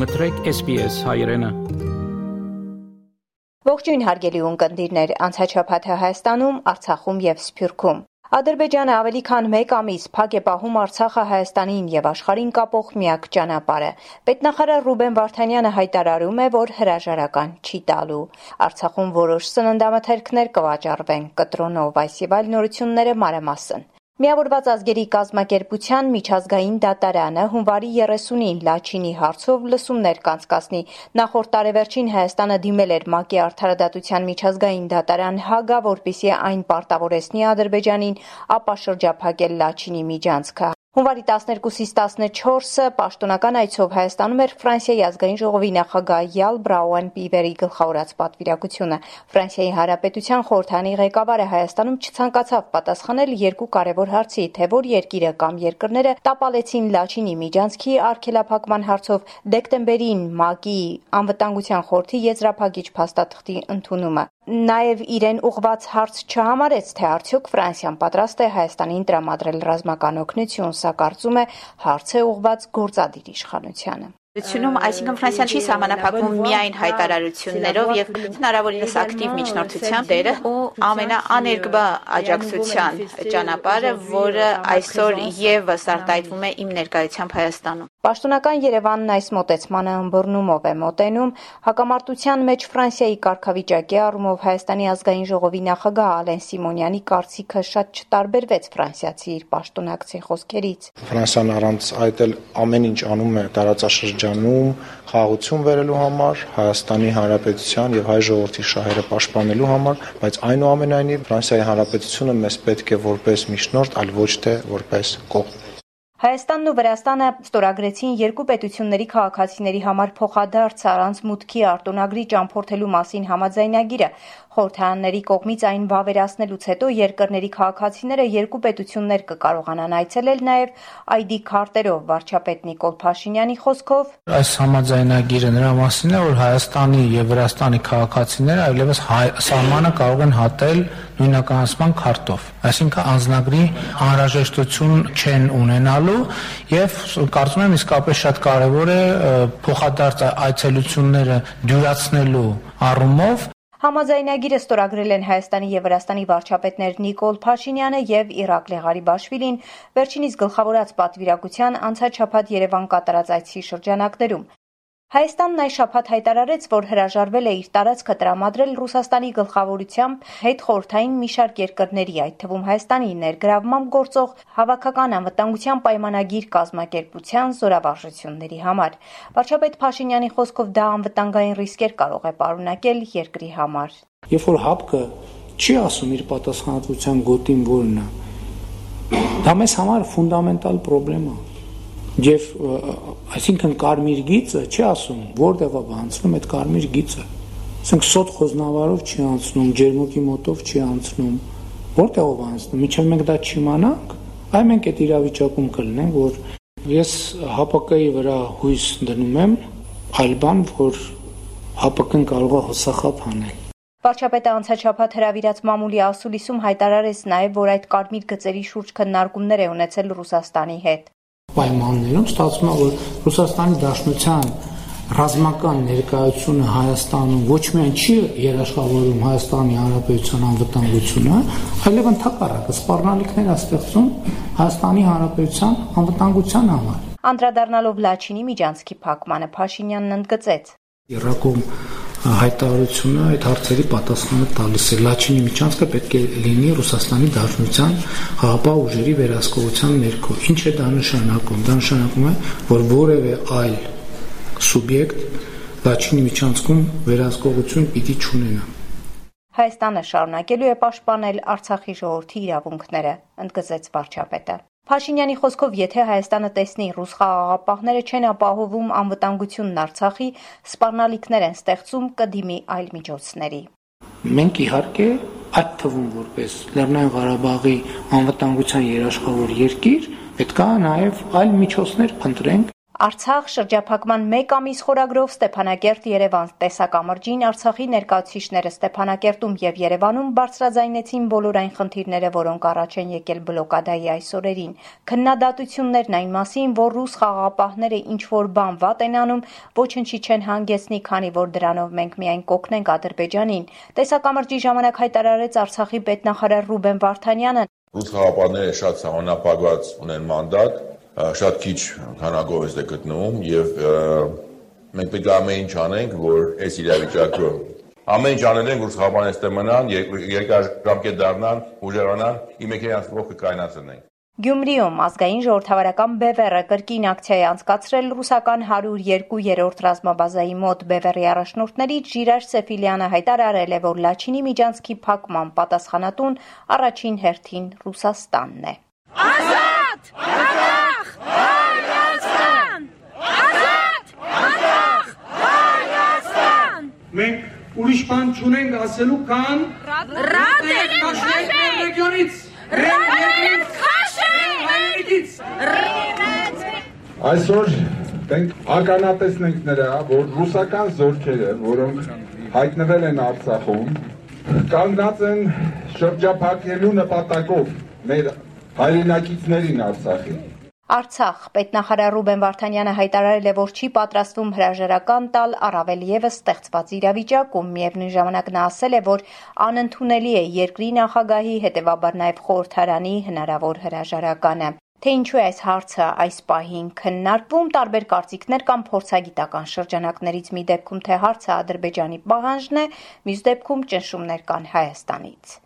մտրեք SPS հայրենը։ Ողջույն հարգելի ունկնդիրներ, անցաչափաթը Հայաստանում, Արցախում եւ Սփյուռքում։ Ադրբեջանը ավելի քան 1 ամիս փակ է պահում Արցախը Հայաստանին եւ աշխարհին կապող միակ ճանապարհը։ Պետնախարար Ռուբեն Վարդանյանը հայտարարում է, որ հրաժարական չի տալու։ Արցախում որոշ սննդամթերքներ կվաճառվեն կտրոնով, այս եւ այլ նորությունները մանրամասն։ Միավորված ազգերի կազմակերպության միջազգային դատարանը հունվարի 30-ին Լաչինի հարցով լսումներ կանցկացնի։ Նախորդ տարեվերջին Հայաստանը դիմել էր ՄԱԿ-ի արդարադատության միջազգային դատարան Հագա, որպիսի այն պարտավորեցնի Ադրբեջանին ապա շրջափակել Լաչինի միջանցքը։ Հունվարի 12-ից 14-ը պաշտոնական այցով Հայաստանում էր Ֆրանսիայի ազգային ժողովի նախագահ Յալ Բրաուեն Պիվերի գլխավորած պատվիրակությունը։ Ֆրանսիայի Հանրապետության խորհրդանի ղեկավարը Հայաստանում չցանկացավ պատասխանել երկու կարևոր հարցի, թե որ երկիրը կամ երկրները տապալեցին Լաչինի միջանցքի արգելափակման հարցով դեկտեմբերին ՄԱԿ-ի անվտանգության խորհրդի եզրափակիչ փաստաթղթի ընդունումը։ Նաև իրեն ուղված հարց չհամարեց, թե արդյոք Ֆրանսիան պատրաստ է Հայաստանին տրամադրել ռազմական օգնություն, սա կարծում է հարց է ուղված գործադիր իշխանությանը։ Ությունում, այսինքն Ֆրանսիան չի սահմանափակվում միայն հայտարարություններով եւ հնարավորինս ակտիվ միջնորդության դերը ու ամենաաներկբա աջակցության ճանապարհը, որը այսօր եւս արտահայտվում է իմ ներկայությամբ Հայաստանում։ Պաշտոնական Երևանն այս մոտեցմանը ըմբռնումով է մոտենում հակամարտության մեջ Ֆրանսիայի կարգավիճակի առումով Հայաստանի ազգային ժողովի նախագահ Ալեն Սիմոնյանի կարծիքը շատ չտարբերվեց ֆրանսիացի իր պաշտոնակցի խոսքերից։ Ֆրանսիան առանց այդ էլ ամեն ինչ անում է տարածաշրջան շրջանում խաղաղություն վերելու համար, Հայաստանի Հանրապետության եւ հայ ժողովրդի շահերը պաշտպանելու համար, բայց այնուամենայնիվ Ֆրանսիայի Հանրապետությունը մեզ պետք է որպես միջնորդ, այլ ոչ թե որպես կողմ։ Հայաստանն ու Վրաստանը ստորագրեցին երկու պետությունների քաղաքացիների համար փոխադարձ առանց մուտքի արտոնագրի ճամփորդելու մասին համաձայնագիրը։ Խորհրդարանների կողմից այն վավերացնելուց հետո երկրների քաղաքացիները երկու պետություններ կկարողանան այցելել նաև ID քարտերով վարչապետ Նիկոլ Փաշինյանի խոսքով. Այս համաձայնագիրը նրա մասին է, որ Հայաստանի եւ Վրաստանի քաղաքացիները այլևս սահմանը կարող են հատել նույնականացման քարտով։ Այսինքն անznագրի անհրաժեշտություն չեն ունենալու եւ կարծում եմ իսկապես շատ կարեւոր է փոխադարձ այցելությունները դյուրացնելու առումով Համաձայնագիրը ստորագրել են Հայաստանի եւ Վրաստանի վարչապետներ Նիկոլ Փաշինյանը եւ Իրակլի Ղարիբաշվիլին վերջինիս գլխավորած պատվիրակության անցաչափած Երևան կատարած այցի շրջանակներում։ Հայաստանն այս շաբաթ հայտարարեց, որ հրաժարվել է իր տարածքը տրամադրել Ռուսաստանի գլխավորությամբ հետխորհրդային մի շարք երկրների, այդ թվում Հայաստանի ներգրավմամբ գործող Հավաքական անվտանգության պայմանագիր կազմակերպության զորավարժությունների համար։ Վարչապետ Փաշինյանի խոսքով դա անվտանգային ռիսկեր կարող է պարունակել երկրի համար։ Երբ որ ՀԱՊԿ չի ասում իր պատասխանատվության գոտին որն է, դա մեզ համար ֆունդամենտալ խնդրեմ է Եվ այսինքն կարմիր գիծը չի ասում որտեղ է անցնում այդ կարմիր գիծը։ Ասենք սոտ խոզնավարով չի անցնում, ջերմուկի մոտով չի անցնում։ Որտեղով անցնում։ Միջև մենք դա չիմանանք, այ մենք այդ իրավիճակում կլինենք, որ ես ՀԱՊԿ-ի վրա հույս դնում եմ, այլ բան, որ ՀԱՊԿ-ն կարող է հոսախապ անել։ Վարչապետը անցաչափած հրավիրած մամուլի ասուլիսում հայտարարեց նաև, որ այդ կարմիր գծերի շուրջ քննարկումներ է ունեցել Ռուսաստանի հետ պայմաններում ստացվում է, որ Ռուսաստանի Դաշնության ռազմական ներկայությունը Հայաստանում ոչ միայն չի երաշխավորում Հայաստանի Հանրապետության անվտանգությունը, այլև ընդհակառակը սպառնալիքներ է ստեղծում Հայաստանի Հանրապետության անվտանգության համար։ Անդրադառնալով Լաչինի միջանցքի փակմանը Փաշինյանն ընդգծեց. Իրակում հայտարարությունը այդ հարցերի պատասխանը տալիս է։ Լաչինի միջանցքը պետք է լինի Ռուսաստանի Դաշնության հապա ուժերի վերահսկողության ներքո։ Ինչ է դա նշանակում։ Դա նշանակում է, որ որևէ այլ սուբյեկտ Լաչինի միջանցքում վերահսկողություն պիտի չունենա։ Հայաստանը շարունակելու է պաշտպանել Արցախի ժողովրդի իրավունքները, ընդգծեց վարչապետը։ Փաշինյանի խոսքով, եթե Հայաստանը տեսնի ռուս խաղաղապահները չեն ապահովում անվտանգությունն Արցախի, սպառնալիքներ են ստեղծում կդիմի այլ միջոցների։ Մենք իհարկե այդ թվում որպես Լեռնային Ղարաբաղի անվտանգության երաշխավոր երկիր պետքա նաև այլ միջոցներ փնտրենք Արցախ շրջափակման 1 ամիս խորագրով Ստեփանակերտ-Երևան տեսակամրջին Արցախի ներկայացուցիչները Ստեփանակերտում եւ Երևանում բարձրաձայնեցին բոլոր այն խնդիրները, որոնք առաջ են եկել բլոկադայի այս օրերին։ Քննադատություններն այն մասին, որ ռուս խաղաղապահները ինչ որ բան վատ են անում, ոչնչի չեն հանգեցնի, քանի որ դրանով մենք միայն կօգնենք Ադրբեջանին։ Տեսակամրջի ժամանակ հայտարարեց Արցախի պետնախարար Ռուբեն Վարդանյանը։ Ռուս խաղաղապահները շատ սահմանափակված ունեն մանդատ շատ քիչ քանակով է գտնվում եւ մենք պետք է ամեն ինչ անենք, որ այս իրավիճակը ամեն ինչ անել ենք, որ սխալբանես ստե մնան, երկարաժամկետ դառնան, ուժեղանան, իմ եկերանց ողքը կայնացնենք։ Գյումրիում ազգային ժողովրդավարական Բևերը կրկին ակցիա է անցկացրել ռուսական 102-րդ ռազմաբազայի մոտ Բևերի առաջնորդներից Ժիրար Սեֆիլյանը հայտարարել է, որ Լաչինի միջանցքի փակման պատասխանատուն առաջին հերթին Ռուսաստանն է։ Ազատ! Ազատ! Մենք ուրիշ բան չունենք ասելու, քան Ռադ եք քաշենք ռեգիոնից։ Ռադ քաշենք հայրենիքից։ Այսօր մենք ականատեսն ենք նրա, որ ռուսական զորքերը, որոնք հայտնվել են Արցախում, կանգնած են շրջափակելու նպատակով մեր հայրենակիցներին Արցախին։ Արցախ. Պետնախարար Ռուբեն Վարդանյանը հայտարարել է, որ չի պատրաստվում հրաժարական տալ առավել եւս ստեղծված իրավիճակում։ Միևնույն ժամանակ նա ասել է, որ անընդունելի է երկրի նախագահի, հետևաբար նաեւ խորհրդարանի հնարավոր հրաժարականը։ Թե ինչու է այս հարցը այս պահին քննարկվում, տարբեր կարծիքներ կամ փորձագիտական շրջանակներից մի դեպքում թե հարցը Ադրբեջանի պահանջն է, մյուս դեպքում ճնշումներ կան Հայաստանից։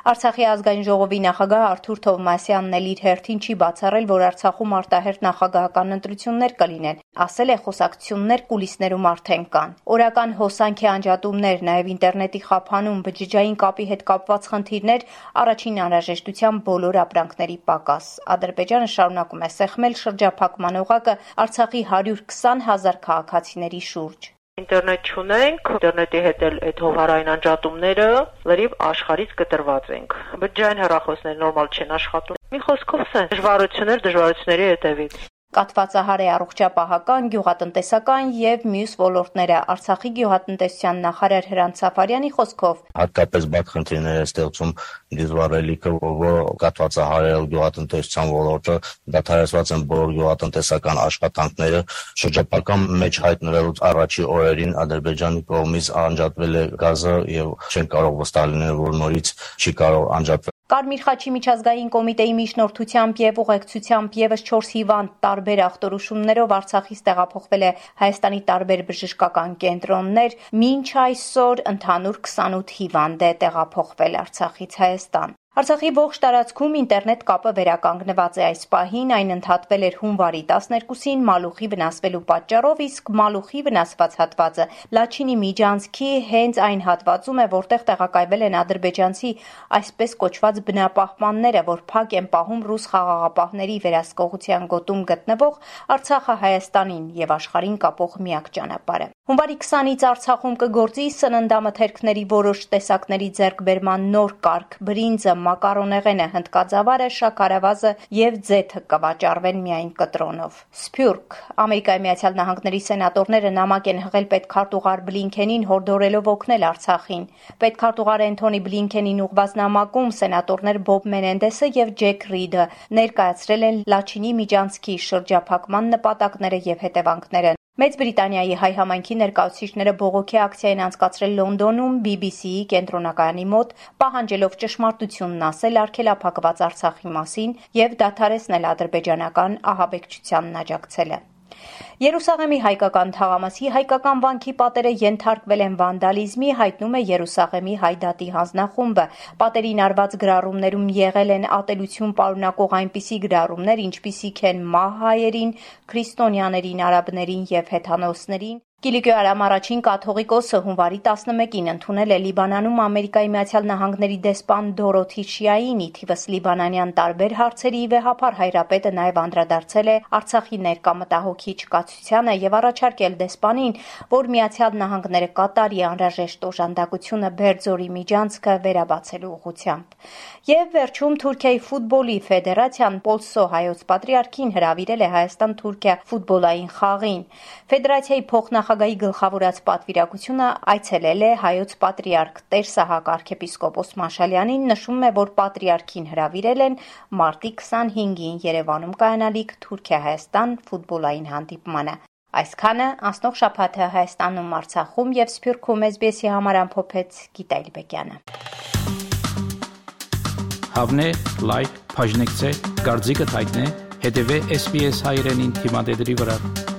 Արցախի ազգային ժողովի նախագահ Արթուր Թովմասյանն էլ իր հերթին չի բացառել, որ Արցախում արտահերթ նախագահական ընտրություններ կլինեն։ Ասել է, խոսակցություններ կուլիսներում արդեն կան։ Օրական հոսանքի անջատումներ, նաև ինտերնետի խափանում, բջջային կապի հետ կապված խնդիրներ, առաջին անհրաժեշտության բոլոր ապրանքների պակաս։ Ադրբեջանը շարունակում է սեղմել շրջափակման օղակը Արցախի 120 հազար քաղաքացիների շուրջ ինտերնետ չունենք, ինտերնետի հետ էլ այդ հովարային անջատումները լրիվ աշխարից կտրված ենք։ Բջջային հեռախոսներ նորմալ չեն աշխատում։ Մի խոսքով սա դժվարություններ դժվարությունների հետևից կաթվածահար է առողջապահական, գյուղատնտեսական եւ մյուս ոլորտները։ Արցախի գյուղատնտեսության նախարար Հրանտ Սաֆարյանի խոսքով հատկապես բաց խնդիրներ է ստեղծում դիզվառելիքը, որ կաթվածահարել գյուղատնտեսության ոլորտը դադարեցված են բոլոր գյուղատնտեսական աշխատանքները շրջապական մեջ հայտնվելուց առաջի օրերին Ադրբեջանի կողմից անջատվել է գազը եւ չեն կարող վստահ լինել, որ նորից չի կարող անջատվել Կարմիր խաչի միջազգային կոմիտեի միջնորդությամբ եւ ուղեկցությամբ եւս 4 հիվանդ տարբեր ախտորոշումներով Արցախից տեղափոխվել է Հայաստանի տարբեր բժշկական կենտրոններ, մինչ այսօր ընդհանուր 28 հիվանդ է տեղափոխվել Արցախից Հայաստան։ Արցախի ողջ տարածքում ինտերնետ կապը վերականգնված է այս պահին, այն ընդհատվել էր հունվարի 12-ին մալուխի վնասվելու պատճառով, իսկ մալուխի վնասված հատվածը Լաչինի միջանցքի հենց այն հատվածում է, որտեղ տեղակայվել են ադրբեջանցի այսպես կոչված բնապահպանները, որ փակ են պահում ռուս խաղաղապահների վերահսկողության գոտում գտնվող Արցախը Հայաստանին եւ աշխարհին կապող միակ ճանապարհը։ Հունվարի 20-ից Արցախում կգործի սննդամթերքների որոշ տեսակների ձեռքբերման նոր կարգ՝ բրինձը, մակարոնեղենը, հնդկաձավարը, շաքարավազը եւ ձեթը կվաճառվեն միայն կտրոնով։ Սփյուռք Ամերիկայի Միացյալ Նահանգների սենատորները նամակ են հղել պետքարտուղար Բլինքենին հորդորելով օգնել Արցախին։ Պետքարտուղար Էնթոնի Բլինքենին ուղված նամակում սենատորներ Բոբ Մենենդեսը եւ Ջեք Ռիդը ներկայացրել են Լաչինի միջանցքի շրջափակման նպատակները եւ հետևանքները։ Մեծ Բրիտանիայի հայ համայնքի ներկայացուցիչները բողոքի ակցիա են անցկացրել Լոնդոնում BBC-ի կենտրոնակայանի մոտ, պահանջելով ճշմարտությունն ասել արգելափակված Արցախի մասին եւ դադարեցնել ադրբեջանական ահաբեկչությանն աջակցելը։ Երուսաղեմի հայկական թաղամասի հայկական վանքի պատերը ենթարկվել են վանդալիզմի, հայտնում է Երուսաղեմի հայդատի հանձնախումբը։ Պատերին արված գրառումներում եղել են ատելություն պարունակող այնպիսի գրառումներ, ինչպիսիք են մահ հայերին, քրիստոնյաներին, արաբներին եւ հեթանոսներին, Կիլիկիո Արամ առաջին կաթողիկոսը հունվարի 11-ին ընդունել է Լիբանանում Ամերիկայի Միացյալ Նահանգների դեսպան Դորոթի Շիայինի թիվս լիբանանյան տարբեր հարցերի վեհապար հայրապետը նաև անդրադարձել է Արցախի ներկա մտահոգիչ կացությանը եւ առաջարկել դեսպանին, որ Միացյալ Նահանգները կատարի անհրաժեշտ օժանդակությունը Բերձորի միջանցքը վերաբացելու ուղղությամբ։ Եվ վերջում Թուրքիայի ֆուտբոլի ֆեդերացիան Պոլսո հայոց պատրիարքին հրավիրել է Հայաստան-Թուրքիա ֆուտբոլային խաղին։ Ֆեդերացիայի փոխնախ նախագահի գլխավորած պատվիրակությունը այցելել է հայոց պատրիարք Տեր Սահակ arczepiskopos Մաշալյանին, նշում է, որ պատրիարքին հրավիրել են մարտի 25-ին Երևանում կայանալիք Թուրքիա-Հայաստան ֆուտբոլային հանդիպմանը։ Այսքանը անցնող շաբաթը Հայաստանում, Արցախում եւ Սփյուռքում SBS-ի համար ամփոփեց Գիտա Իլբեկյանը։ Հավնե, լայք, բաժնեկցե, դարձիկը թայտնե, հետեւե SBS հայրենին թիմադեդի վրա։